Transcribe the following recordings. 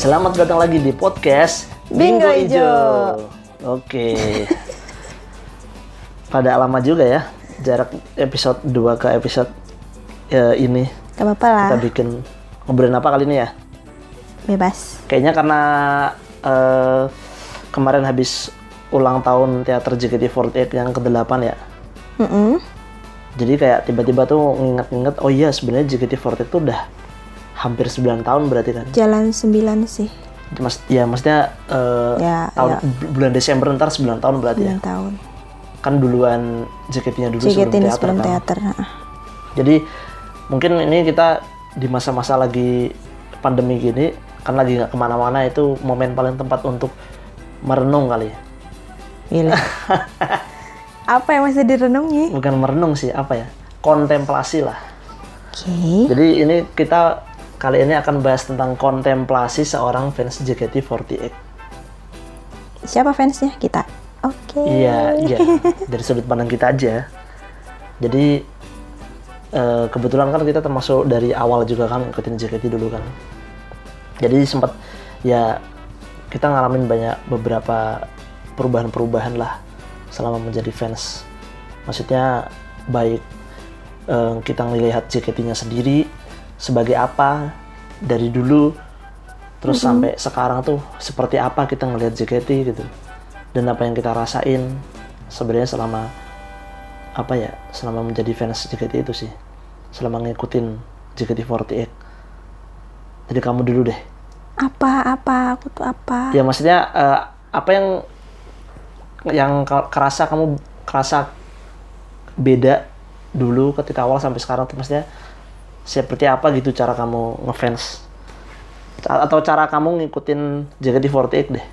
Selamat datang lagi di podcast Bingo Ijo. Oke. Pada lama juga ya jarak episode 2 ke episode ya, ini. Gak apa-apa lah, Kita bikin ngobrolin apa kali ini ya? bebas. Kayaknya karena eh, kemarin habis ulang tahun teater JKT48 yang ke-8 ya. Mm-mm. Jadi kayak tiba-tiba tuh nginget-nginget, oh iya sebenarnya JKT48 itu udah hampir 9 tahun berarti kan. Jalan 9 sih, Mas, ya maksudnya eh, Ya, tahun bu- bulan Desember ntar 9 tahun berarti ya. 9 tahun. Kan duluan JKT-nya dulu JKT sebelum teater sebelum kan. teater. Jadi mungkin ini kita di masa-masa lagi pandemi gini kan lagi nggak ke mana-mana itu momen paling tepat untuk merenung kali ya. Gila. Apa yang masih direnungi? Bukan merenung sih apa ya? Kontemplasi lah. Oke. Jadi ini kita kali ini akan bahas tentang kontemplasi seorang fans JKT48. Siapa fansnya? Kita. Oke. Iya, iya. Dari sudut pandang kita aja. Jadi eh, kebetulan kan kita termasuk dari awal juga kan ikutin JKT dulu kan. Jadi sempat ya kita ngalamin banyak beberapa perubahan-perubahan lah selama menjadi fans. Maksudnya baik eh, kita ngelihat JKT-nya sendiri sebagai apa dari dulu terus sampai sekarang tuh seperti apa kita ngelihat JKT gitu. Dan apa yang kita rasain sebenarnya selama apa ya selama menjadi fans JKT itu sih. Selama ngikutin JKT48 jadi kamu dulu deh. Apa apa aku tuh apa? ya maksudnya eh, apa yang yang kerasa kamu kerasa beda dulu ketika awal sampai sekarang tuh? Maksudnya seperti apa gitu cara kamu ngefans atau cara kamu ngikutin JKT48 deh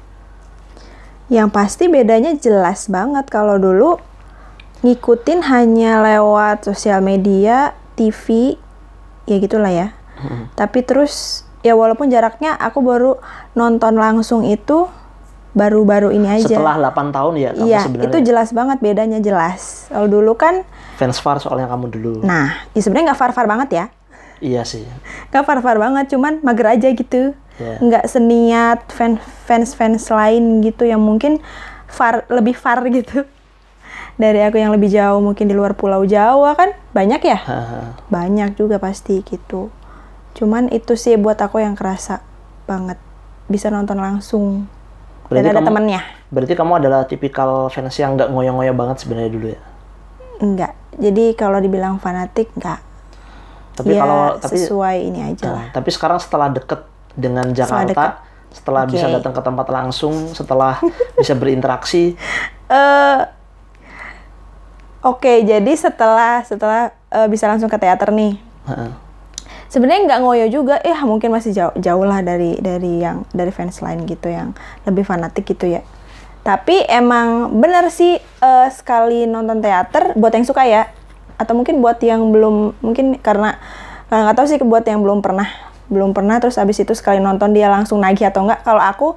Yang pasti bedanya jelas banget kalau dulu ngikutin hanya lewat sosial media, TV, ya gitulah ya. Tapi terus ya walaupun jaraknya aku baru nonton langsung itu baru-baru ini aja. setelah 8 tahun ya kamu Iya, itu jelas banget bedanya jelas. Kalau dulu kan, fans far soalnya kamu dulu. Nah, ya sebenarnya nggak far-far banget ya, iya sih. Nggak far-far banget, cuman mager aja gitu. Nggak seniat fan fans fans lain gitu yang mungkin far lebih far gitu. Dari aku yang lebih jauh mungkin di luar Pulau Jawa kan banyak ya, banyak juga pasti gitu. Cuman itu sih buat aku yang kerasa banget. Bisa nonton langsung. Berarti dan ada kamu- temennya. berarti kamu adalah tipikal fans yang nggak ngoyo-ngoyo banget sebenarnya dulu ya Enggak. Jadi kalau dibilang fanatik enggak. tapi ya, kalau tapi sesuai ini aja lah. Nah, tapi sekarang setelah deket dengan Jakarta, dekat. setelah Oke. bisa datang ke tempat langsung, setelah bisa berinteraksi, Eh Oke, jadi setelah setelah eh, bisa langsung ke teater nih. heeh, Sebenarnya nggak ngoyo juga, eh mungkin masih jauh jauh lah dari dari yang dari fans lain gitu yang lebih fanatik gitu ya. Tapi emang bener sih eh, sekali nonton teater buat yang suka ya, atau mungkin buat yang belum mungkin karena nggak tahu sih buat yang belum pernah belum pernah terus abis itu sekali nonton dia langsung nagih atau enggak. Kalau aku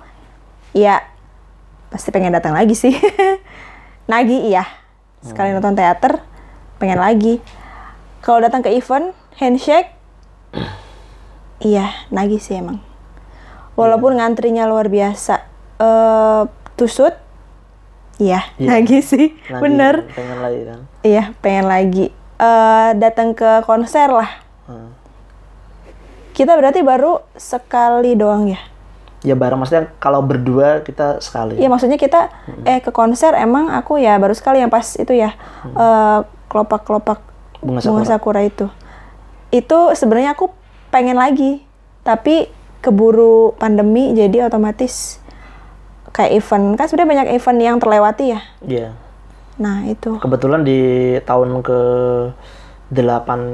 ya pasti pengen datang lagi sih. nagih iya. Sekali nonton teater pengen lagi. Kalau datang ke event handshake Iya, nagih sih emang. Walaupun ngantrinya luar biasa. Eh tusut, iya, Iya. nagih sih, lagi bener. pengen lagi kan. Iya, pengen lagi. Eh datang ke konser lah. Hmm. Kita berarti baru sekali doang ya. Ya bareng maksudnya kalau berdua kita sekali. Iya, maksudnya kita eh ke konser emang aku ya baru sekali yang pas itu ya eh kelopak-kelopak Bunga bunga sakura itu. Itu sebenarnya aku pengen lagi, tapi keburu pandemi jadi otomatis kayak event kan sebenarnya banyak event yang terlewati ya. Iya. Nah itu Kebetulan di tahun ke 8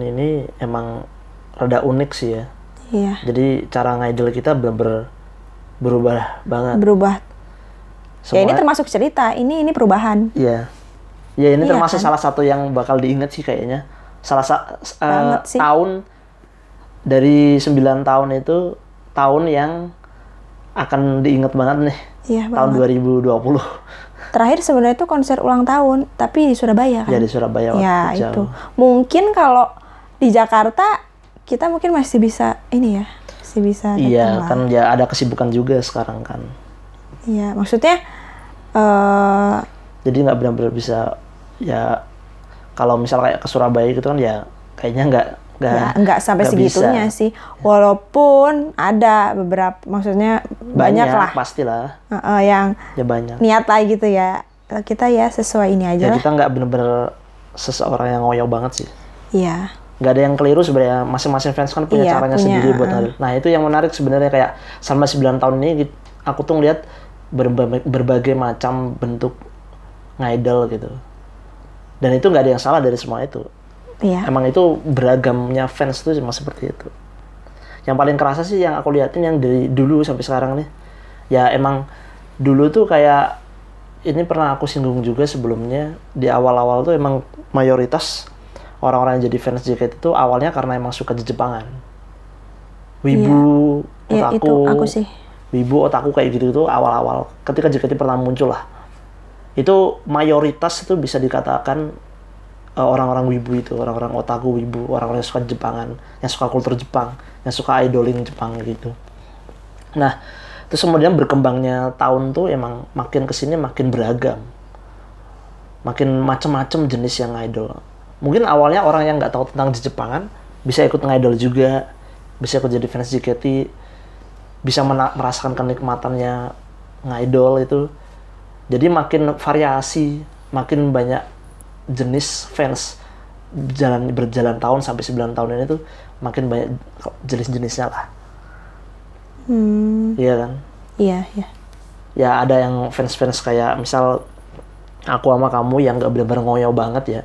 ini emang rada unik sih ya. iya Jadi cara ngidol kita bener-bener berubah banget. berubah. Ya ini Semua- termasuk cerita, ini ini perubahan. Iya. Ya ini Iya termasuk kan? salah satu yang bakal diingat sih kayaknya. Salah sa Banget sih. tahun dari 9 tahun itu tahun yang akan diingat banget nih. Iya tahun banget. 2020. Terakhir sebenarnya itu konser ulang tahun, tapi di Surabaya kan. Ya di Surabaya Ya waktu itu. jauh. Mungkin kalau di Jakarta kita mungkin masih bisa ini ya, masih bisa iya lah. kan ya ada kesibukan juga sekarang kan Iya, maksudnya eh jadi nggak benar-benar bisa ya kalau misal kayak ke Surabaya gitu kan ya kayaknya nggak nggak ya nggak sampai nggak bisa. segitunya sih. Walaupun ada beberapa, maksudnya banyak, lah pastilah eh, eh, yang ya banyak niat lah gitu ya. Kita ya sesuai ini aja ya lah. kita nggak bener-bener seseorang yang ngoyo banget sih Iya. nggak ada yang keliru sebenarnya masing-masing fans kan punya Iya, caranya punya, sendiri buat uh. Nah itu yang menarik sebenarnya kayak selama 9 tahun ini aku tuh ngeliat berbagai, berbagai macam bentuk ngidol gitu. Dan itu nggak ada yang salah dari semua itu. Iya. Emang itu beragamnya fans tuh cuma seperti itu. Yang paling kerasa sih yang aku liatin yang dari dulu sampai sekarang nih. Ya emang dulu tuh kayak ini pernah aku singgung juga sebelumnya di awal-awal tuh emang mayoritas orang-orang yang jadi fans JKT itu awalnya karena emang suka Jepangan. Wibu, Ya otaku, itu aku sih. wibu, otaku kayak gitu tuh awal-awal ketika JKT pertama muncul lah. Itu mayoritas itu bisa dikatakan orang-orang wibu itu, orang-orang otaku wibu, orang-orang yang suka Jepangan, yang suka kultur Jepang, yang suka idoling Jepang gitu. Nah, terus kemudian berkembangnya tahun tuh emang makin ke sini makin beragam. Makin macam-macam jenis yang idol. Mungkin awalnya orang yang nggak tahu tentang Jepangan bisa ikut ngidol juga, bisa ikut jadi fans JKT, bisa merasakan kenikmatannya ngidol itu. Jadi makin variasi, makin banyak jenis fans jalan berjalan tahun sampai 9 tahun ini tuh makin banyak jenis-jenisnya lah. Hmm, Iya kan? iya, iya. Ya ada yang fans-fans kayak misal aku sama kamu yang gak benar-benar ngoyo banget ya.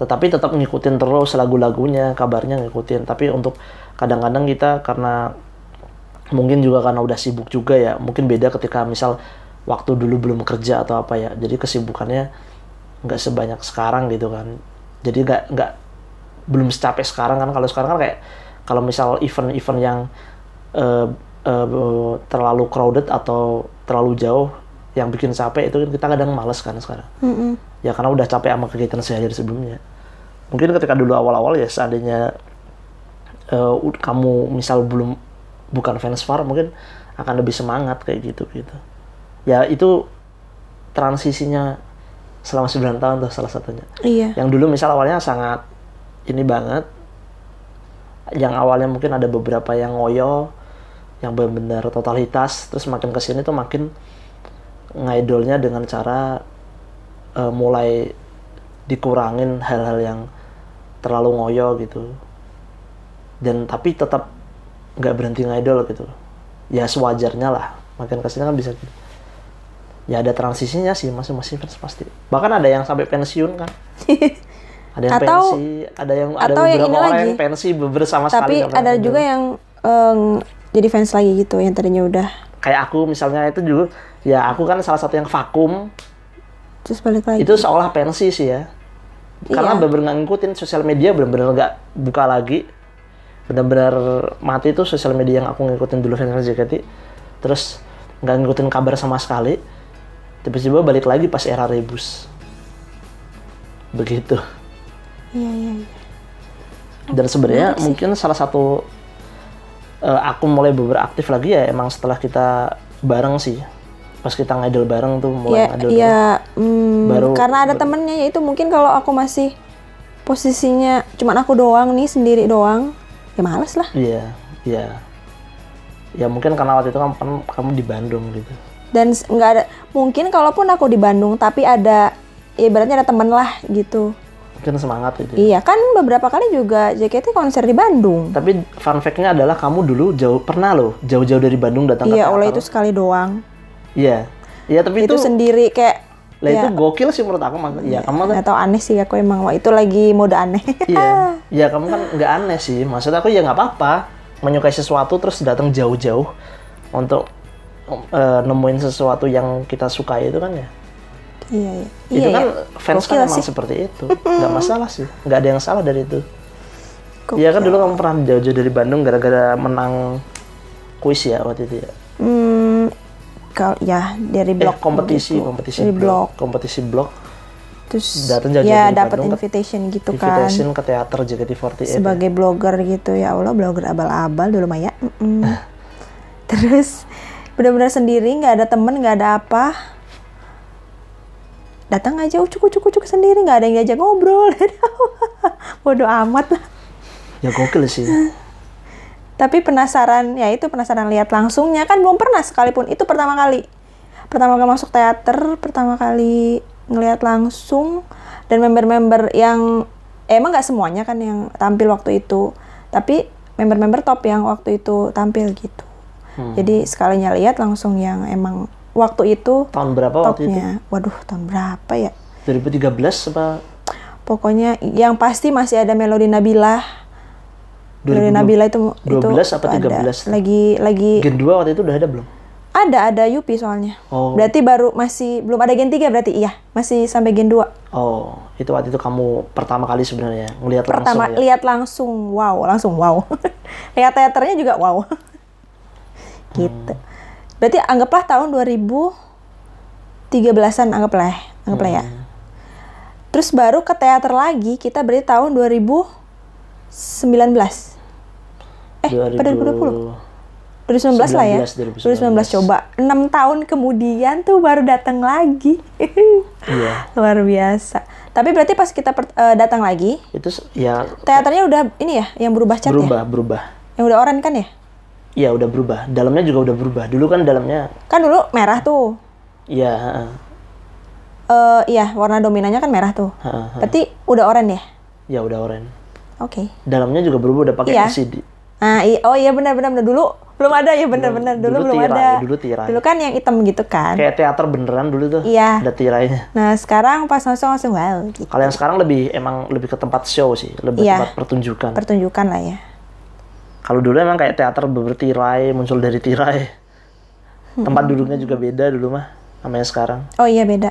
Tetapi tetap ngikutin terus lagu-lagunya, kabarnya ngikutin. Tapi untuk kadang-kadang kita karena mungkin juga karena udah sibuk juga ya, mungkin beda ketika misal waktu dulu belum kerja atau apa ya. Jadi kesibukannya nggak sebanyak sekarang gitu kan. Jadi nggak nggak belum secapek sekarang kan. Kalau sekarang kan kayak kalau misal event-event yang eh, eh, terlalu crowded atau terlalu jauh yang bikin capek itu kan kita kadang males kan sekarang Mm-mm. ya karena udah capek sama kegiatan sehari sebelumnya mungkin ketika dulu awal-awal ya seandainya ud- kamu misal belum bukan fans far mungkin akan lebih semangat kayak gitu gitu ya itu transisinya selama 9 tahun tuh salah satunya. Iya. yang dulu misal awalnya sangat ini banget. Yang awalnya mungkin ada beberapa yang ngoyo yang benar-benar totalitas terus makin ke sini tuh makin ngidolnya dengan cara eh, mulai dikurangin hal-hal yang terlalu ngoyo gitu. Dan tapi tetap nggak berhenti ngidol gitu. Ya sewajarnya lah. Makin ke sini kan bisa gitu ya ada transisinya sih masing-masing fans pasti. Bahkan ada yang sampai pensiun kan. Ada yang Atau- pensi ada yang ada atau yang beberapa ini orang lagi. yang pensi bersama sekali Tapi nggak pernah ada juga yang eh, jadi fans lagi gitu yang tadinya udah. Kayak aku misalnya itu juga ya aku kan salah satu yang vakum. Terus balik lagi. itu seolah pensi sih ya. Karena Iya. bener-bener ngikutin sosial media bener-bener nggak buka lagi. Bener-bener mati tuh sosial media yang aku ngikutin dulu fans JKT terus nggak ngikutin kabar sama sekali tiba-tiba balik lagi pas era rebus begitu Iya, iya, iya. dan sebenarnya mungkin salah satu eh, aku mulai beraktif lagi ya emang setelah kita bareng sih pas kita ngidol bareng tuh mulai Ya, ngidol ya mm, Baru- karena ada temennya ya itu mungkin kalau aku masih posisinya cuman aku doang nih sendiri doang ya males lah Iya, iya. Ya mungkin karena waktu itu kan kamu, kamu di Bandung gitu. Dan nggak ada mungkin kalaupun aku di Bandung tapi ada ya ibaratnya ada temen lah gitu Mungkin semangat gitu. iya kan beberapa kali juga JKT konser di Bandung Tapi fun fact-nya adalah kamu dulu jauh pernah loh jauh-jauh dari Bandung datang ke iya oleh itu sekali doang Iya. Iya, tapi itu, itu, sendiri kayak lah itu ya, gokil sih menurut aku Mas. Iya, kamu kan tahu aneh sih aku emang wah itu lagi mode aneh iya. Iya, kamu kan nggak aneh sih. Maksud aku ya nggak apa-apa menyukai sesuatu terus datang jauh-jauh untuk eh, nemuin sesuatu yang kita sukai itu kan ya. iya iya itu iya, kan iya. fans Gokil kan emang sih. seperti itu. Nggak masalah sih. Nggak ada yang salah dari itu. Gokil. Iya kan dulu kamu pernah jauh-jauh dari Bandung gara-gara menang kuis ya waktu itu ya. Hmm, kalau ya dari Eh blog kompetisi, gitu. kompetisi dari blog. blog, kompetisi blog. terus Datang jauh-jauh ya dari dapat ke- invitation gitu kan invitation ke teater JKT48 sebagai blogger gitu ya Allah blogger abal-abal dulu Maya Mm-mm. terus benar-benar sendiri nggak ada temen nggak ada apa. Datang aja ucuk ucuk ucuk sendiri nggak ada yang diajak ngobrol. Bodoh amat lah. Ya gokil sih. Tapi penasaran ya itu penasaran lihat langsungnya. Kan belum pernah sekalipun itu pertama kali. Pertama kali masuk teater pertama kali ngelihat langsung. Dan member-member yang eh, emang nggak semuanya kan yang tampil waktu itu. Tapi member-member top yang waktu itu tampil gitu jadi sekalinya lihat langsung yang emang waktu itu tahun berapa waktu itu waduh tahun berapa ya 2013 apa pokoknya yang pasti masih ada Melody Nabila Melody 2012 Nabila itu itu 12 apa ada. 13? lagi lagi Gen 2 waktu itu udah ada belum Ada, ada Yupi soalnya. Oh. Berarti baru masih belum ada gen 3 berarti iya, masih sampai gen 2. oh itu waktu itu kamu pertama kali sebenarnya ngelihat Pertama langsung ya lihat langsung wow, langsung wow. lihat teaternya juga wow. gitu. Berarti anggaplah tahun 2013-an anggaplah, ya, anggaplah ya. Hmm. Terus baru ke teater lagi kita berarti tahun 2019. Eh, pada 2020. 2019 lah ya. 2019. 2019 coba. 6 tahun kemudian tuh baru datang lagi. iya Luar biasa. Tapi berarti pas kita per- eh, datang lagi, itu ya teaternya udah ini ya, yang berubah cat berubah ya? berubah Yang udah oranye kan ya? Iya udah berubah dalamnya juga udah berubah dulu kan dalamnya Kan dulu merah tuh. iya heeh. Eh iya, warna dominannya kan merah tuh. Heeh, heeh. Berarti udah oranye ya? ya udah oranye Oke. dalamnya juga berubah udah pakai Iya. LCD Nah, i- oh iya benar-benar benar. dulu belum ada ya benar-benar dulu, dulu belum tirai, ada. dulu tirai. Dulu kan yang hitam gitu kan. kayak teater beneran dulu tuh Iya. ada tirainya Nah, sekarang pas langsung langsung wow gitu. kalau yang sekarang lebih emang lebih ke tempat show sih lebih Iya. tempat pertunjukan Pertunjukan lah ya. Kalau dulu emang kayak teater bertirai muncul dari tirai tempat Hmm. duduknya juga beda dulu mah namanya sekarang Oh iya beda.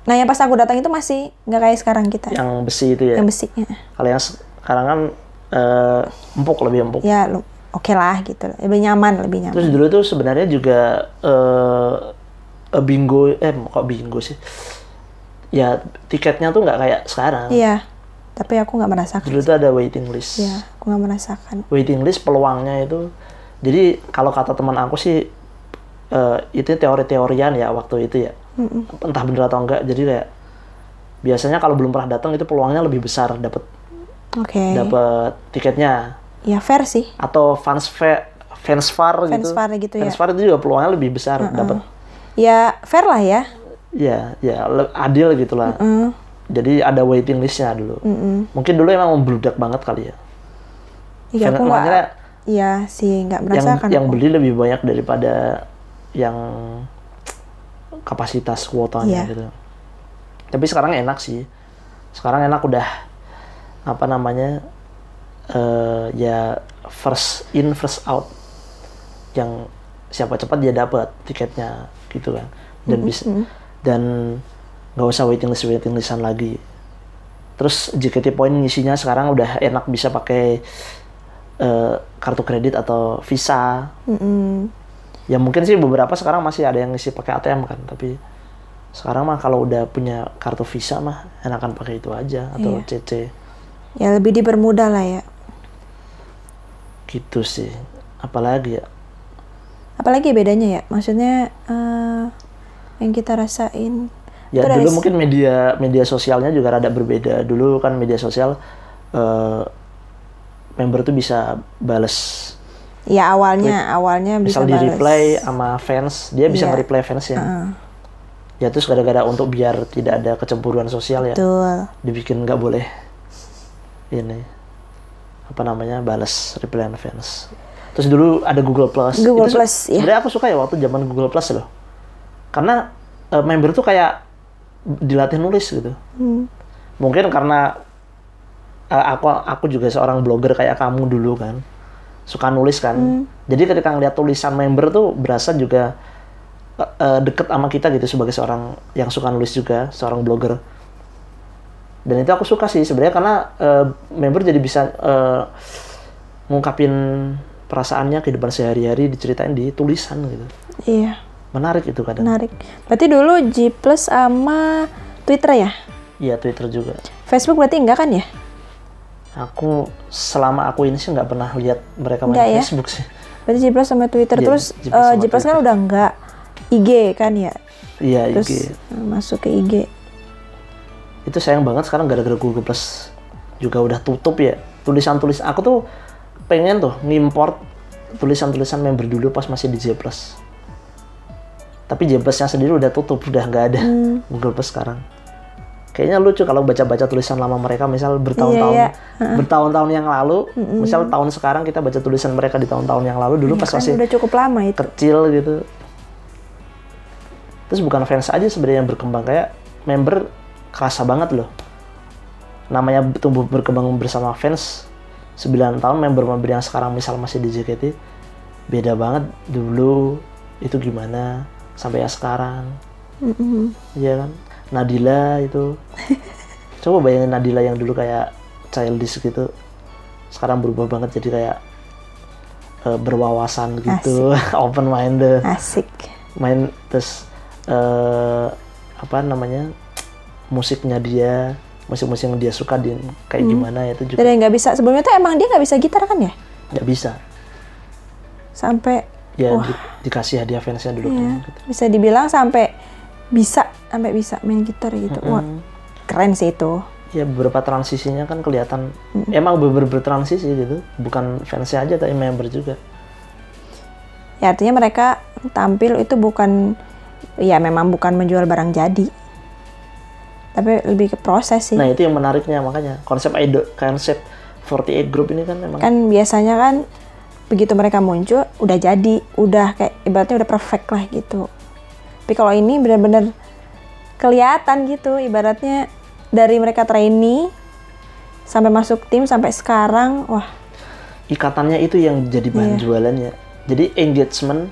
Nah, yang pas aku datang itu masih nggak kayak sekarang kita. yang besi itu ya Yang besinya. kalau yang sekarang kan eh, empuk lebih empuk Ya, lu oke lah gitu. Lebih nyaman, lebih nyaman. Terus dulu tuh sebenarnya juga eh eh, bingo, eh kok bingo sih? Ya tiketnya tuh nggak kayak sekarang. Iya. Tapi aku nggak merasakan. Dulu tuh ada waiting list. Iya, aku nggak merasakan. Waiting list peluangnya itu. Jadi kalau kata teman aku sih eh, itu teori-teorian ya waktu itu ya. Entah bener atau enggak. Jadi kayak biasanya kalau belum pernah datang itu peluangnya lebih besar dapat Oke. dapat tiketnya Ya fair sih. atau fans fair fans far gitu. Fans far gitu ya. Fans far itu juga peluangnya lebih besar dapat Ya fair lah ya. Ya, ya le- adil gitu lah. Mm, Jadi ada waiting listnya dulu. mm-mm. Mungkin dulu emang membludak banget kali ya. Iya, aku makanya Iya sih, nggak Yang merasakan. yang aku. beli lebih banyak daripada yang kapasitas kuotanya Iya. gitu. Tapi sekarang enak sih. Sekarang enak udah apa namanya eh ya first in first out. Yang siapa cepat dia dapat tiketnya gitu kan. Dan bisa dan nggak usah waiting list waiting listan lagi. Terus JKT Point ngisinya sekarang udah enak bisa pakai eh, kartu kredit atau visa. Mm-mm. Ya mungkin sih beberapa sekarang masih ada yang ngisi pakai ATM kan, tapi sekarang mah kalau udah punya kartu visa mah enakan pakai itu aja atau Iya. CC Ya lebih dipermudah lah ya. gitu sih. Apalagi ya Apalagi bedanya ya, maksudnya eh, yang kita rasain. Ya dari dulu mungkin media media sosialnya juga rada berbeda. Dulu kan media sosial eh, member tuh bisa bales. Ya awalnya, awalnya bisa Misal di reply sama fans, dia bisa Iya. nge-reply fans ya. Heeh, Ya terus gara-gara untuk biar tidak ada kecemburuan sosial ya, betul. dibikin nggak boleh ini apa namanya balas reply fans. Terus dulu ada Google Plus. Google Itu Plus, iya. Sebenarnya aku suka ya waktu zaman Google Plus loh. Karena eh, member tuh kayak dilatih nulis gitu. Hmm. Mungkin karena eh, aku aku juga seorang blogger kayak kamu dulu kan. Suka nulis kan. Hmm. Jadi ketika ngeliat tulisan member tuh berasa juga eh, eh, deket sama kita gitu sebagai seorang yang suka nulis juga, seorang blogger. Dan itu aku suka sih sebenarnya karena eh, member jadi bisa eh, ngungkapin perasaannya kehidupan sehari-hari diceritain di tulisan gitu. Iya, Menarik itu kadang. menarik. Berarti dulu G Plus sama Twitter ya? Iya Twitter juga. Facebook berarti enggak kan ya? Aku selama aku ini sih nggak pernah lihat mereka main Nggak ya? Facebook sih. Berarti Jiplas sama Twitter Iya, terus eh, sama Jiplas kan udah enggak IG kan ya? Iya Terus IG. eh, masuk ke IG. Itu sayang banget sekarang gara-gara Google Plus juga udah tutup ya. Tulisan-tulis aku tuh pengen tuh ngimport tulisan-tulisan member dulu pas masih di J Plus. Tapi J Plusnya sendiri udah tutup, udah nggak ada Hmm. Google Plus sekarang. Kayaknya lucu kalau baca-baca tulisan lama mereka, misal bertahun-tahun, Iya, bertahun-tahun yang lalu, misal tahun sekarang kita baca tulisan mereka di tahun-tahun yang lalu, dulu pas Kan masih udah cukup lama itu. kecil gitu. Terus bukan fans aja sebenarnya yang berkembang kayak member kerasa banget loh. Namanya tumbuh berkembang bersama fans 9 tahun member-member yang sekarang misal masih di JKT beda banget dulu itu gimana sampai sekarang. Mm-mm. Iya kan? Nadila itu. Coba bayangin Nadila yang dulu kayak childish gitu. Sekarang berubah banget jadi kayak eh, berwawasan gitu, open minded Asik. main terus eh apa namanya musiknya dia musik-musik yang dia suka di kayak gimana itu juga Dari nggak bisa sebelumnya tuh emang dia nggak bisa gitar kan ya? nggak bisa Sampai ya di- dikasih hadiah fansnya dulu ya, kan gitu. bisa dibilang sampai bisa sampai bisa main gitar gitu. Wah, keren sih itu. ya beberapa transisinya kan kelihatan emang beber bertransisi gitu bukan fansnya aja tapi member juga Ya artinya mereka tampil itu bukan ya memang bukan menjual barang jadi. Tapi lebih ke proses sih. nah itu yang menariknya makanya konsep idol konsep 48 group ini kan emang kan biasanya kan begitu mereka muncul udah jadi udah kayak ibaratnya udah perfect lah gitu tapi kalau ini benar-benar kelihatan gitu ibaratnya dari mereka trainee sampai masuk tim sampai sekarang wah ikatannya itu yang jadi bahan Iya. jualannya. Jadi engagement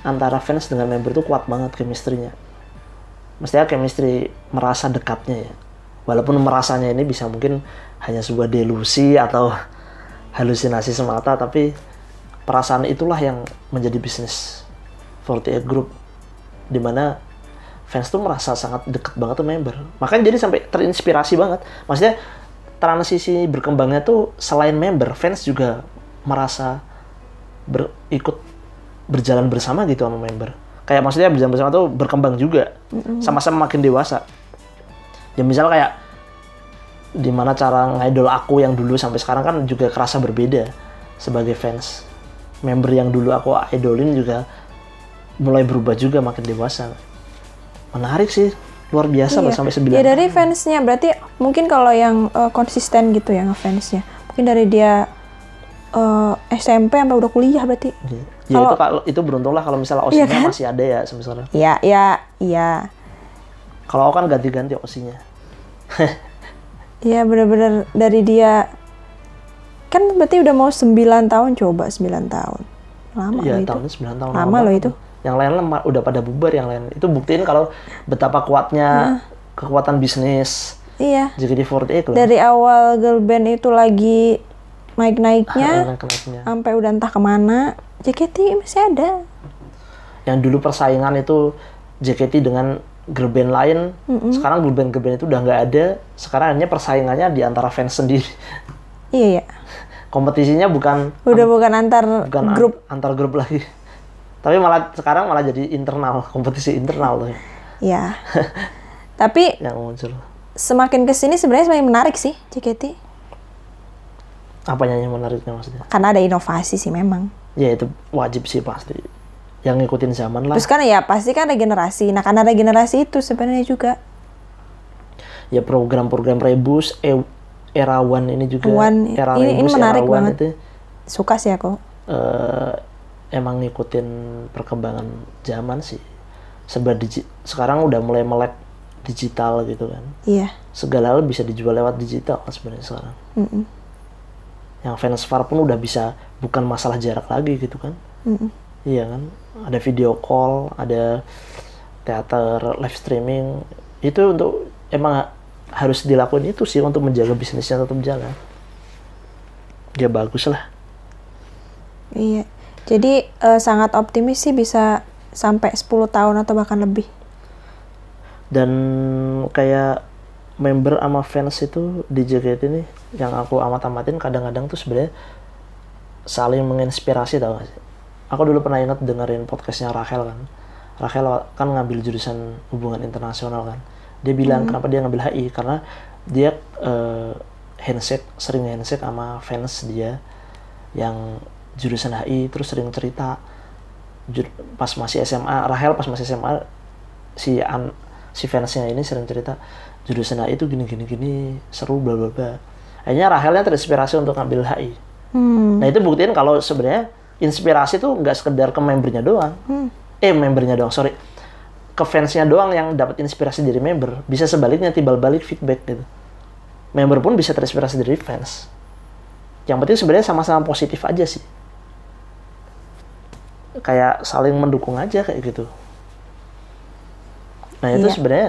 antara fans dengan member itu kuat banget chemistry-nya. Mestinya chemistry merasa dekatnya ya. Walaupun merasanya ini bisa mungkin hanya sebuah delusi atau halusinasi semata, tapi perasaan itulah yang menjadi bisnis 48 Group. Di mana fans tuh merasa sangat deket banget tuh member. Makanya jadi sampai terinspirasi banget. Maksudnya transisi berkembangnya tuh selain member, fans juga merasa ber- ikut berjalan bersama gitu sama member. Kayak maksudnya berjalan bersama tuh berkembang juga. Sama-sama makin dewasa. Ya misal kayak di mana cara ngidol aku yang dulu sampai sekarang kan juga kerasa berbeda sebagai fans. Member yang dulu aku idolin juga mulai berubah juga makin dewasa. Menarik sih, luar biasa loh Iya. sampai 9 ya dari fansnya berarti mungkin kalau yang eh, konsisten gitu ya ngefansnya mungkin dari dia eh, SMP sampai udah kuliah berarti Ya Kalau- itu kalau itu beruntung lah kalau misalnya Iya osinya kan? masih ada ya sampai sekarang. ya ya iya Kalau aku kan ganti-ganti osinya. Iya bener-bener dari dia kan berarti udah mau 9 tahun coba 9 tahun lama Iya, loh itu tahunnya 9 tahun. Lama loh itu. Yang lain lama- udah pada bubar yang lain. Itu buktiin kalau betapa kuatnya kekuatan bisnis iya JKT48 loh. dari awal girl band itu lagi naik-naiknya Naik-naiknya. sampai udah entah ke mana JKT masih ada Yang dulu persaingan itu JKT dengan girl band lain. Sekarang girl band girl band itu udah nggak ada. Sekarang hanya persaingannya di antara fans sendiri. iya ya Kompetisinya bukan udah bukan antar bukan an- grup antar grup lagi. Tapi malah sekarang malah jadi internal, kompetisi internal tuh ya tapi yang muncul. semakin ke sini sebenarnya semakin menarik sih JKT Apanya yang menariknya maksudnya? karena ada inovasi sih memang Ya itu wajib sih pasti. Yang ngikutin zaman lah. terus kan ya pasti kan regenerasi nah karena regenerasi itu sebenarnya juga ya program-program rebus, e- era one ini juga. One, era ini- ini menarik era one banget. itu suka sih aku eh, emang ngikutin perkembangan zaman sih. Digi- sekarang udah mulai melek digital gitu kan. iya Segala hal bisa dijual lewat digital sebenarnya sekarang. Mm-mm. Yang fans far pun udah bisa bukan masalah jarak lagi gitu kan. Mm-mm. Iya kan? Ada video call, ada teater live streaming. Itu untuk emang harus dilakuin itu sih untuk menjaga bisnisnya tetap jalan. Ya bagus lah. Iya. Jadi eh, sangat optimis sih bisa sampai 10 tahun atau bahkan lebih. Dan kayak member sama fans itu di JKT ini yang aku amat-amatin kadang-kadang tuh sebenarnya saling menginspirasi tau gak sih? Aku dulu pernah ingat dengerin podcastnya Rachel kan. Rachel kan ngambil jurusan hubungan internasional kan. Dia bilang kenapa dia ngambil HI karena dia eh, handshake sering handshake sama fans dia yang jurusan HI terus sering cerita Jur- pas masih SMA Rahel pas masih SMA si an si fansnya ini sering cerita jurusan HI itu gini gini gini seru bla bla bla. Akhirnya Rahelnya terinspirasi untuk ngambil HI Hmm. nah itu buktiin kalau sebenarnya inspirasi tuh nggak sekedar ke membernya doang. Eh membernya doang sorry ke fansnya doang yang dapat inspirasi dari member. Bisa sebaliknya timbal balik feedback gitu. Member pun bisa terinspirasi dari fans. Yang penting sebenarnya sama-sama positif aja sih. Kayak saling mendukung aja kayak gitu. Nah itu Iya. sebenarnya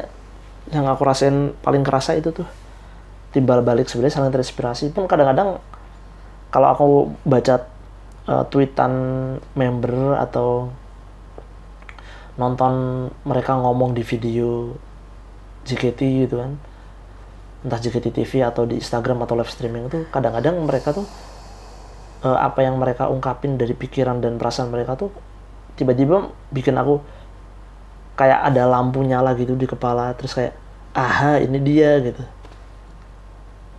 yang aku rasain paling kerasa itu tuh. Timbal balik sebenarnya saling terinspirasi pun kadang-kadang kalau aku baca uh, tweetan member atau nonton mereka ngomong di video JKT gitu kan. Entah JKT TV atau di Instagram atau live streaming tuh kadang-kadang mereka tuh eh, apa yang mereka ungkapin dari pikiran dan perasaan mereka tuh tiba-tiba bikin aku kayak ada lampu nyala gitu di kepala terus kayak aha ini dia gitu.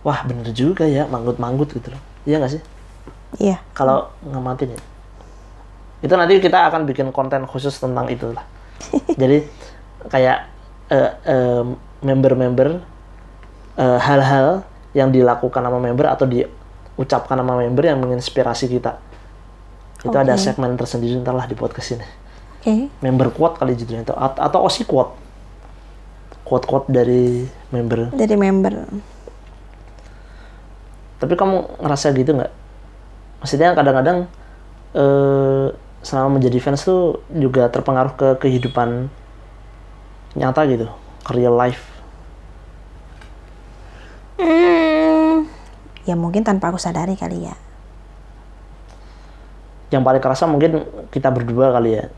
Wah bener juga ya manggut-manggut gitu loh. Iya nggak sih? Iya. kalau ngamatin ya itu nanti kita akan bikin konten khusus tentang itu lah jadi kayak eh, eh, member-member eh, hal-hal yang dilakukan sama member atau diucapkan sama member yang menginspirasi kita itu ada Oke. segmen tersendiri ntar lah di podcast ini Oke. member quote kali judulnya itu At- atau osi quote quote quote dari member Dari member. tapi kamu ngerasa gitu nggak maksudnya kadang-kadang eh, selama menjadi fans tuh juga terpengaruh ke kehidupan nyata gitu real life Hmm. Ya mungkin tanpa aku sadari kali ya. yang paling kerasa mungkin kita berdua kali ya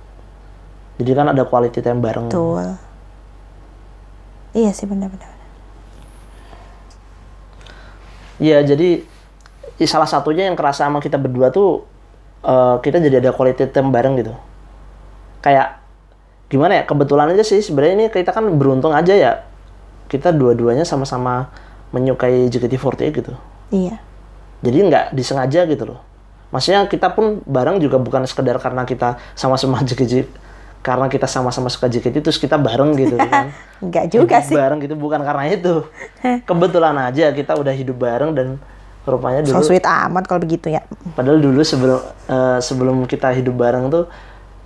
jadi kan ada quality time bareng Betul. Iya sih benar-benar. Iya, jadi salah satunya yang kerasa sama kita berdua tuh eh, kita jadi ada quality time bareng gitu. Kayak gimana ya? Kebetulan aja sih sebenarnya ini kita kan beruntung aja ya. Kita dua-duanya sama-sama menyukai JKT48 gitu. Iya. Jadi nggak disengaja gitu loh. Maksudnya kita pun bareng juga bukan sekedar karena kita sama-sama JKT karena kita sama-sama suka JKT terus kita bareng gitu kan. Enggak juga Hidup sih. bareng gitu bukan karena itu. Kebetulan aja kita udah hidup bareng dan rupanya So dulu sweet amat kalau begitu ya. padahal dulu sebelum eh, sebelum kita hidup bareng tuh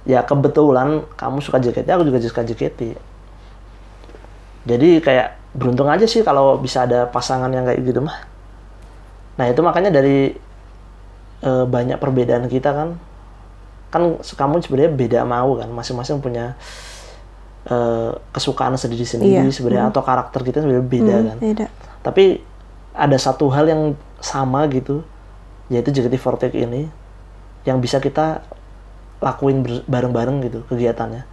ya kebetulan kamu suka JKT aku juga suka JKT. Jadi kayak beruntung aja sih kalau bisa ada pasangan yang kayak gitu mah. Nah, itu makanya dari eh, banyak perbedaan kita kan kan kamu sebenarnya beda mau kan masing-masing punya eh, kesukaan sendiri-sendiri Iya. sebenarnya atau karakter kita sebenarnya beda kan Beda. tapi ada satu hal yang sama gitu yaitu JKT48 ini yang bisa kita lakuin bareng-bareng gitu kegiatannya.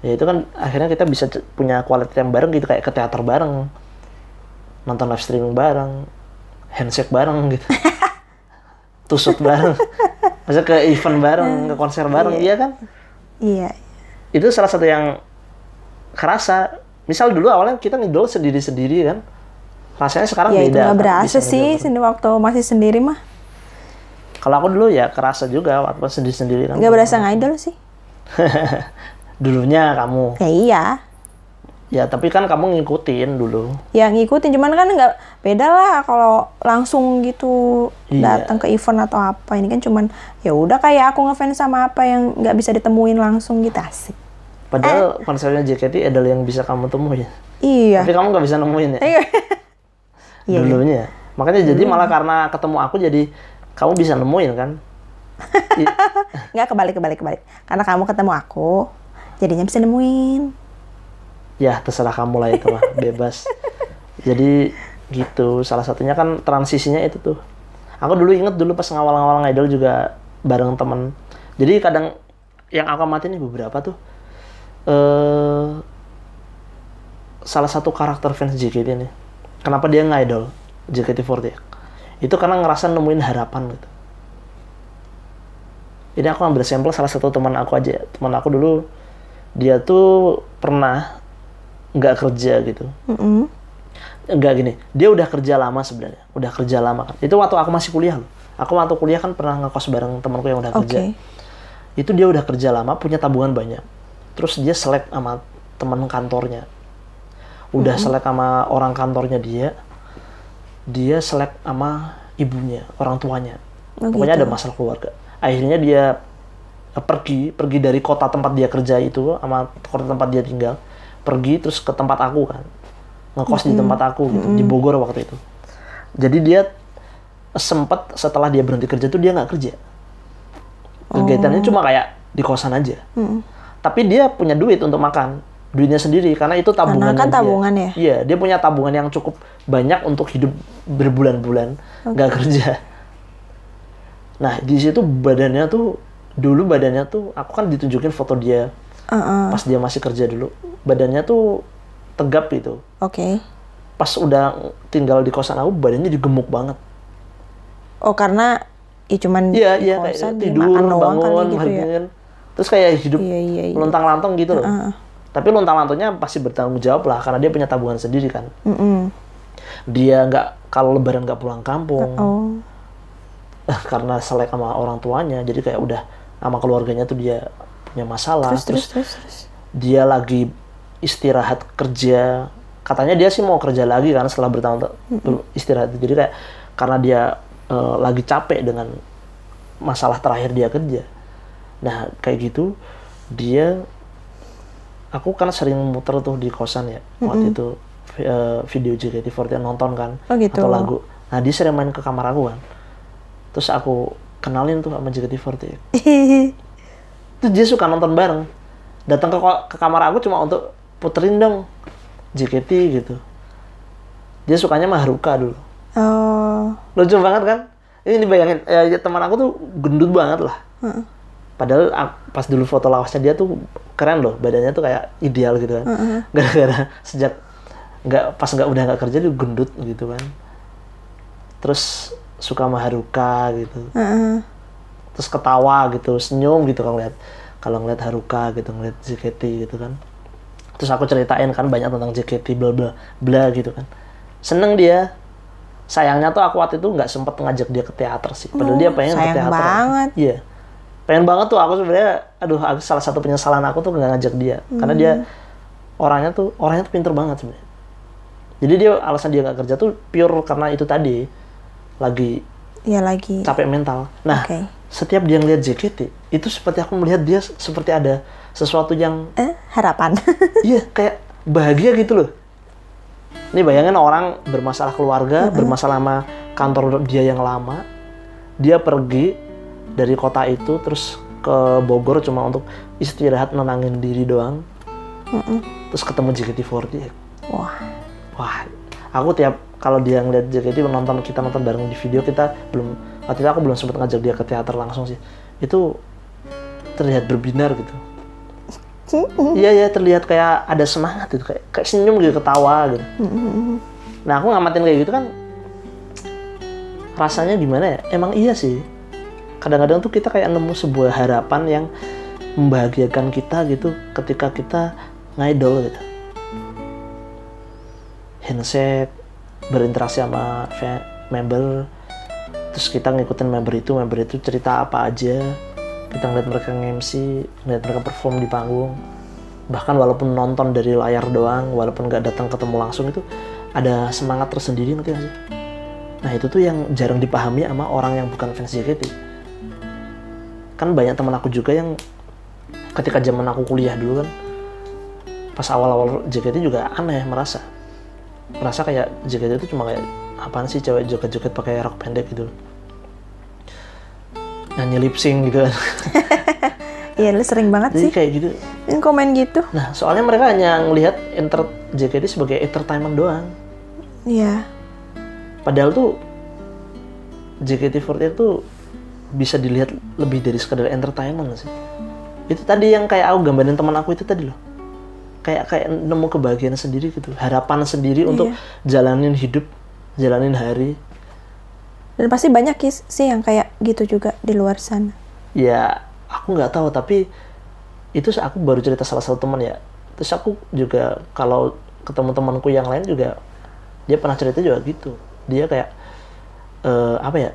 Ya itu kan akhirnya kita bisa punya quality time bareng gitu kayak ke teater bareng nonton live streaming bareng handshake bareng gitu tusuk bareng maksudnya ke event bareng ke konser bareng iya kan? Iya. itu salah satu yang kerasa. Misal dulu awalnya kita ngidol sendiri-sendiri kan rasanya sekarang Ya beda itu nggak kan, berasa sih sendiri waktu masih sendiri mah. kalau aku dulu ya kerasa juga waktu sendiri-sendiri kan Nggak berasa ngidol sih. dulunya kamu Ya iya. ya tapi kan kamu ngikutin dulu Ya ngikutin cuman kan nggak beda lah kalau langsung gitu Iya. datang ke event atau apa ini kan cuman ya udah kayak aku ngefans sama apa yang nggak bisa ditemuin langsung gitu asik. padahal konsernya JKT adalah yang bisa kamu temuin Iya. tapi kamu nggak bisa nemuin ya Iya. Iya. dulunya makanya jadi malah karena ketemu aku jadi kamu bisa nemuin kan I- Nggak kebalik kebalik kebalik. Karena kamu ketemu aku, jadinya bisa nemuin. ya terserah kamu lah itu mah bebas jadi gitu salah satunya kan transisinya itu tuh aku dulu inget dulu pas ngawal-ngawal ngidol juga bareng temen jadi kadang yang aku amatin beberapa tuh eh salah satu karakter fans JKT ini. Kenapa dia ngidol JKT48? Itu karena ngerasa nemuin harapan gitu. Ini aku ambil sampel salah satu teman aku aja. Teman aku dulu dia tuh pernah nggak kerja gitu. Mm-mm. Enggak gini, dia udah kerja lama sebenarnya. Udah kerja lama kan. Itu waktu aku masih kuliah loh. Aku waktu kuliah kan pernah ngekos bareng temanku yang udah Oke. kerja. Itu dia udah kerja lama, punya tabungan banyak. Terus dia selek sama teman kantornya. Udah selek sama orang kantornya dia. Dia selek sama ibunya, orang tuanya. Oh, Pokoknya gitu. ada masalah keluarga. Akhirnya dia eh, pergi, pergi dari kota tempat dia kerja itu sama kota tempat dia tinggal. Pergi terus ke tempat aku kan. Ngekos di tempat aku gitu, di Bogor waktu itu. Jadi dia sempet setelah dia berhenti kerja tuh dia nggak kerja. Kegiatannya cuma kayak di kosan aja. Mm. Tapi dia punya duit untuk makan. Duitnya sendiri karena itu tabungan kan tabungan ya? Iya, dia punya tabungan yang cukup banyak untuk hidup berbulan-bulan nggak kerja. Nah, di situ badannya tuh dulu badannya tuh aku kan ditunjukin foto dia Uh-uh. pas dia masih kerja dulu. Badannya tuh tegap gitu. Oke. Pas udah tinggal di kosan aku badannya digemuk banget. Oh karena ya cuman Iya, di iya kosan, kayak tidur, makan doang bangun, gitu ya. hargain. Terus kayak hidup Iya, iya, iya. lontang-lantung gitu loh. Heeh. Tapi lontang-lantungnya pasti bertanggung jawab lah karena dia punya tabungan sendiri kan. Mm-mm. Dia nggak kalau lebaran nggak pulang kampung Oh. karena selek sama orang tuanya. Jadi kayak udah sama keluarganya tuh dia punya masalah. Terus terus terus terus. dia lagi istirahat kerja katanya dia sih mau kerja lagi kan setelah bertahun-tahun istirahat jadi kayak karena dia eh, lagi capek dengan masalah terakhir dia kerja nah kayak gitu dia aku kan sering muter tuh di kosan ya waktu itu eh, video JKT48 nonton kan Oh, gitu. atau lagu. Nah dia sering main ke kamar aku kan. Terus aku kenalin tuh sama JKT48 terus dia suka nonton bareng. Datang ke ke kamar aku cuma untuk puterin dong JKT gitu. Dia sukanya mah Haruka dulu. Oh. lucu banget kan? Ini dibayangin ya, teman aku tuh gendut banget lah. Padahal pas dulu foto lawasnya dia tuh keren loh badannya tuh kayak ideal gitu kan. Gara-gara sejak nggak pas nggak udah nggak kerja dia gendut gitu kan. Terus suka sama Haruka gitu. Heeh. terus ketawa gitu senyum gitu kalau ngeliat kalau ngeliat Haruka gitu ngeliat JKT gitu kan. Terus aku ceritain kan banyak tentang JKT bla bla bla gitu kan. Seneng dia. Sayangnya tuh aku waktu itu nggak sempet ngajak dia ke teater sih. Padahal dia pengen ke sayang teater. banget. iya pengen banget tuh aku sebenarnya aduh aku, salah satu penyesalan aku tuh nggak ngajak dia karena dia orangnya tuh orangnya tuh pinter banget sebenarnya jadi dia alasan dia nggak kerja tuh pure karena itu tadi lagi Ya lagi. capek mental. Nah, Oke. setiap dia ngeliat JKT, itu seperti aku melihat dia seperti ada sesuatu yang Eh, harapan. iya kayak bahagia gitu loh. Ini bayangin orang bermasalah keluarga, bermasalah sama kantor dia yang lama, dia pergi dari kota itu terus ke Bogor cuma untuk istirahat nenangin diri doang, terus ketemu JKT48. Wah. Wah, aku tiap kalau dia ngeliat JKT nonton kita nonton bareng di video kita belum waktu itu aku belum sempat ngajak dia ke teater langsung sih. Itu terlihat berbinar gitu. Iya ya terlihat kayak ada semangat gitu kayak, kayak senyum gitu ketawa gitu. Nah aku ngamatin kayak gitu kan rasanya gimana ya? Emang iya sih. Kadang-kadang tuh kita kayak nemu sebuah harapan yang membahagiakan kita gitu ketika kita ngidol gitu. Handshake berinteraksi sama member terus kita ngikutin member itu member itu cerita apa aja. Kita ngeliat mereka nge-MC ngeliat mereka perform di panggung. Bahkan walaupun nonton dari layar doang walaupun nggak datang ketemu langsung itu ada semangat tersendiri nggak sih. Nah itu tuh yang jarang dipahami sama orang yang bukan fans JKT kan banyak teman aku juga yang ketika zaman aku kuliah dulu kan pas awal-awal JKT juga aneh merasa. Merasa kayak JKT itu cuma kayak apaan sih cewek joget-joget pakai rok pendek gitu. Nyanyi lip sync gitu kan. Iya, lu sering banget jadi sih. kayak gitu. Komen gitu. nah soalnya mereka hanya ngelihat enter JKT sebagai entertainment doang. Iya. padahal tuh JKT48 tuh bisa dilihat lebih dari sekadar entertainment sih? Itu tadi yang kayak aku gambarin teman aku itu tadi loh. Kayak kayak nemu kebahagiaan sendiri gitu harapan sendiri untuk jalanin hidup jalanin hari. Dan pasti banyak sih yang kayak gitu juga di luar sana. ya aku nggak tahu tapi itu aku baru cerita salah satu teman ya. Terus aku juga kalau ketemu temanku yang lain juga dia pernah cerita juga gitu. Dia kayak eh, apa ya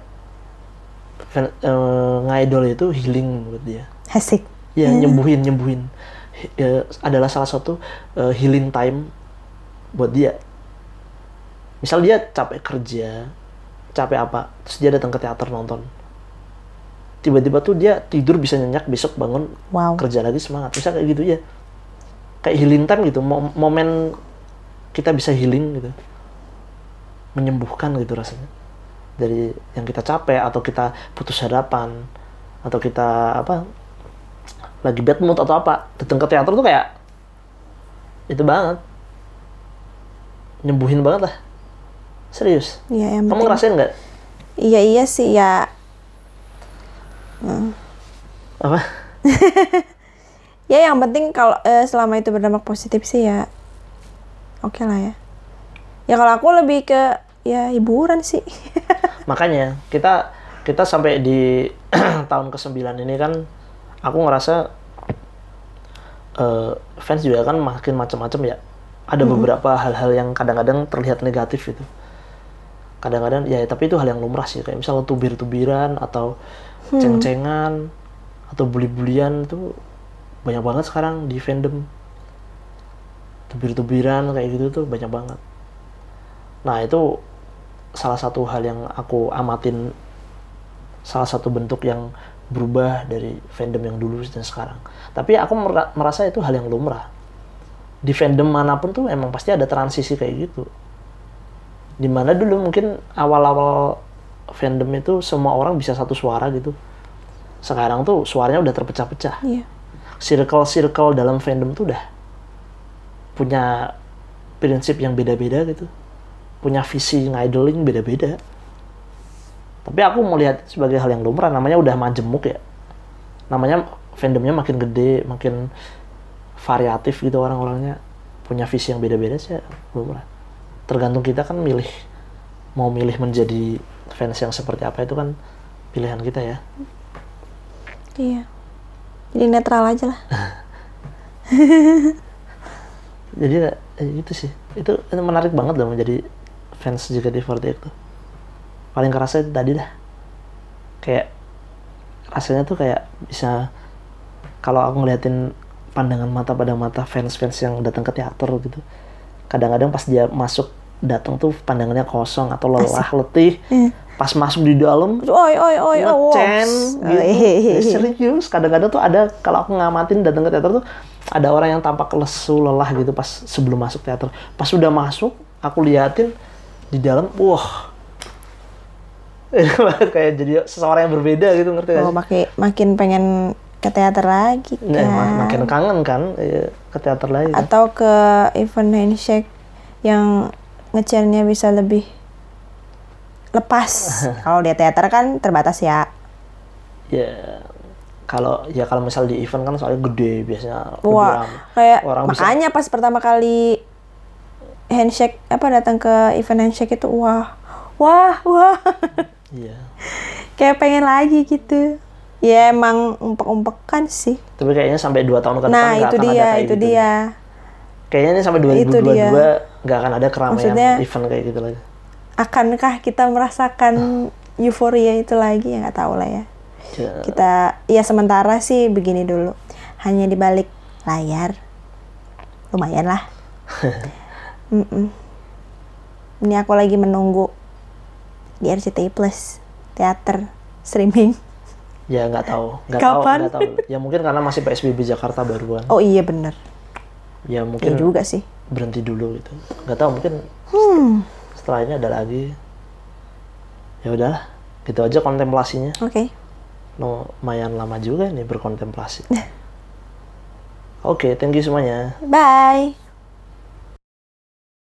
fan- eh, ngidol itu healing buat dia. Asik. ya nyembuhin nyembuhin. Hi- eh, adalah salah satu eh, healing time buat dia. Misal dia capek kerja capek apa terus dia datang ke teater nonton. Tiba-tiba tuh dia tidur bisa nyenyak besok bangun Wow. kerja lagi semangat. Bisa kayak gitu ya kayak healing time gitu Mo- momen kita bisa healing gitu. Menyembuhkan gitu rasanya dari yang kita capek atau kita putus harapan atau kita apa lagi bad mood atau apa datang ke teater tuh kayak itu banget. Nyembuhin banget lah. Serius? Iya, yang kamu penting- ngerasain nggak? Iya iya sih ya. apa? Ya yang penting kalau eh, selama itu berdampak positif sih ya oke lah ya. Ya kalau aku lebih ke ya hiburan sih. makanya kita kita sampai di tahun ke-9 ini kan aku ngerasa eh, fans juga kan makin macam-macam ya. Ada beberapa hal-hal yang kadang-kadang terlihat negatif itu kadang-kadang ya tapi itu hal yang lumrah sih. Kayak misalnya tubir-tubiran atau ceng-cengan atau bully-bulian itu banyak banget sekarang di fandom. Tubir-tubiran kayak gitu tuh banyak banget. Nah itu salah satu hal yang aku amatin salah satu bentuk yang berubah dari fandom yang dulu dan sekarang. Tapi aku mera- merasa itu hal yang lumrah. Di fandom mana pun tuh emang pasti ada transisi kayak gitu. Di mana dulu mungkin awal-awal fandom itu semua orang bisa satu suara gitu. Sekarang tuh suaranya udah terpecah-pecah. Iya. circle-circle dalam fandom tuh udah punya prinsip yang beda-beda gitu punya visi ngidling beda-beda. Tapi aku melihat sebagai hal yang lumrah namanya udah majemuk ya. Namanya fandomnya makin gede makin variatif gitu orang-orangnya. Punya visi yang beda-beda sih ya, lumrah. Tergantung kita kan milih mau milih menjadi fans yang seperti apa itu kan pilihan kita ya. Iya. Jadi netral aja lah. jadi eh, itu sih. Itu, itu menarik banget loh menjadi fans JKT48 tuh paling kerasa itu tadi dah. Kayak rasanya tuh kayak bisa kalau aku ngeliatin pandangan mata pada mata fans-fans yang datang ke teater gitu kadang-kadang pas dia masuk datang tuh pandangannya kosong atau lelah letih. Pas masuk di dalam Oi oi oi oh. ngecen wops. gitu. Ya, serius. Kadang-kadang tuh ada kalau aku ngamatin datang ke teater tuh ada orang yang tampak lesu lelah gitu pas sebelum masuk teater. Pas sudah masuk aku liatin di dalam wah kayak jadi seseorang yang berbeda gitu ngerti gak Oh, sih? makin makin pengen ke teater lagi kan. Nah, mak- makin kangen kan eh, ke teater lagi kan? Atau ke event handshake yang ngechairnya bisa lebih lepas. Kalau di teater kan terbatas ya. ya kalau ya kalau misal di event kan soalnya gede biasanya Wah, kayak orang bisa makanya pas pertama kali handshake apa datang ke event handshake itu wah, wah, wah. iya kayak pengen lagi gitu. Ya emang umpek-umpekan sih. tapi kayaknya sampai dua tahun ke depan Nah, itu akan ada dia, kayak itu gitu. dia. kayaknya ini sampai Itu 2022 dia. nggak akan ada keramaian Maksudnya- event kayak gitu lagi Akankah kita merasakan euforia itu lagi? Ya nggak tahu lah ya. Ya, Kita ya sementara sih begini dulu. Hanya di balik layar. Lumayan lah. Mm-mm. Ini aku lagi menunggu di RCTI Plus teater streaming. ya nggak tahu nggak tahu nggak tahu ya mungkin karena masih PSBB Jakarta baruan Oh iya bener. ya Iya mungkin juga sih. berhenti dulu gitu nggak tahu mungkin Hmm. setelah ini ada lagi ya udahlah gitu aja kontemplasinya Oke. lumayan lama juga nih berkontemplasi oke thank you semuanya Bye.